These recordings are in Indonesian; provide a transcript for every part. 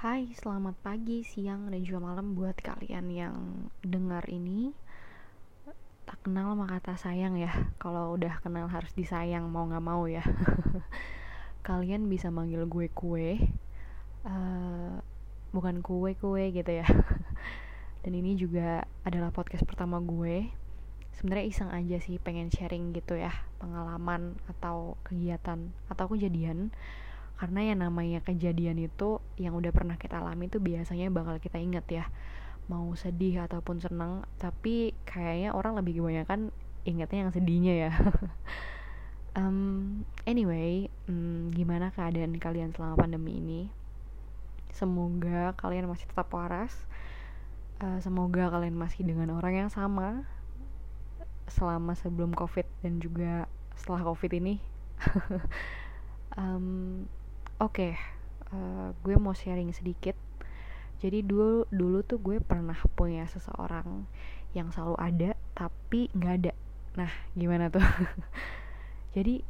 Hai, selamat pagi, siang, dan juga malam buat kalian yang dengar ini. Tak kenal maka kata sayang ya. Kalau udah kenal harus disayang mau nggak mau ya. kalian bisa manggil gue kue, uh, bukan kue kue gitu ya. dan ini juga adalah podcast pertama gue. Sebenarnya iseng aja sih pengen sharing gitu ya pengalaman atau kegiatan atau kejadian karena yang namanya kejadian itu yang udah pernah kita alami itu biasanya bakal kita inget ya. Mau sedih ataupun senang tapi kayaknya orang lebih kebanyakan ingetnya yang sedihnya ya. Um, anyway um, gimana keadaan kalian selama pandemi ini? Semoga kalian masih tetap waras. Uh, semoga kalian masih dengan orang yang sama selama sebelum covid dan juga setelah covid ini. Um, Oke, okay, uh, eh, gue mau sharing sedikit. Jadi dulu dulu tuh gue pernah punya seseorang yang selalu ada tapi nggak ada. Nah, gimana tuh? Jadi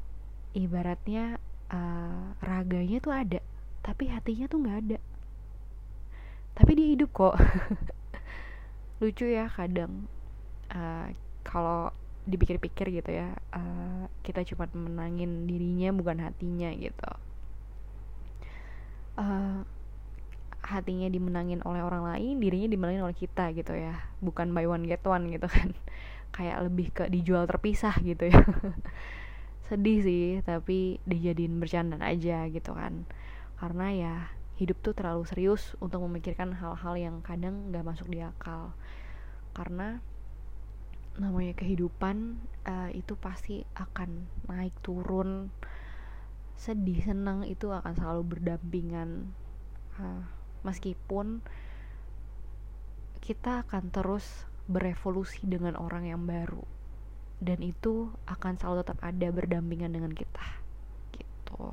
ibaratnya uh, raganya tuh ada, tapi hatinya tuh nggak ada. Tapi dia hidup kok. Lucu ya kadang uh, kalau dipikir-pikir gitu ya, uh, kita cuma menangin dirinya bukan hatinya gitu uh, hatinya dimenangin oleh orang lain dirinya dimenangin oleh kita gitu ya. Bukan buy one get one gitu kan. Kayak lebih ke dijual terpisah gitu ya. Sedih sih tapi dijadiin bercanda aja gitu kan. Karena ya hidup tuh terlalu serius untuk memikirkan hal-hal yang kadang nggak masuk di akal. Karena namanya kehidupan uh, itu pasti akan naik turun sedih senang itu akan selalu berdampingan. Uh, meskipun kita akan terus berevolusi dengan orang yang baru dan itu akan selalu tetap ada berdampingan dengan kita gitu.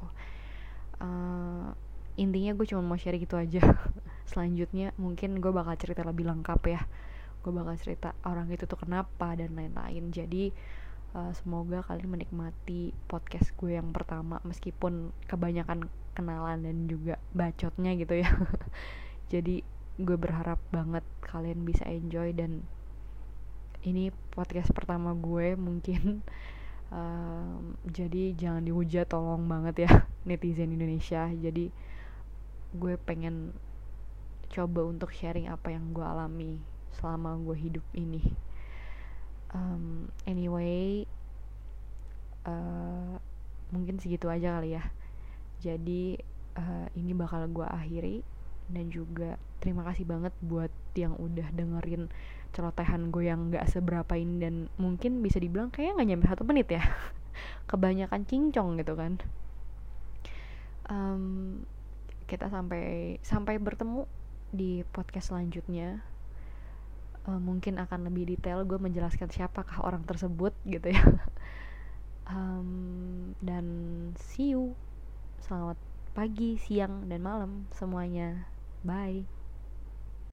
Uh, intinya gue cuma mau share gitu aja. Selanjutnya mungkin gue bakal cerita lebih lengkap ya. Gue bakal cerita orang itu tuh kenapa dan lain-lain. Jadi uh, semoga kalian menikmati podcast gue yang pertama meskipun kebanyakan kenalan dan juga bacotnya gitu ya. Jadi gue berharap banget kalian bisa enjoy dan ini podcast pertama gue mungkin. Um, jadi jangan dihujat tolong banget ya netizen Indonesia. Jadi gue pengen coba untuk sharing apa yang gue alami selama gue hidup ini um, anyway uh, mungkin segitu aja kali ya. Jadi uh, ini bakal gue akhiri. Dan juga terima kasih banget buat yang udah dengerin celotehan gue yang gak seberapa ini. Dan mungkin bisa dibilang kayak nggak nyampe satu menit ya. Kebanyakan cincong gitu kan. Um, kita sampai sampai bertemu di podcast selanjutnya uh, mungkin akan lebih detail gue menjelaskan siapakah orang tersebut gitu ya. Um, dan see you. Selamat pagi siang dan malam semuanya. Bye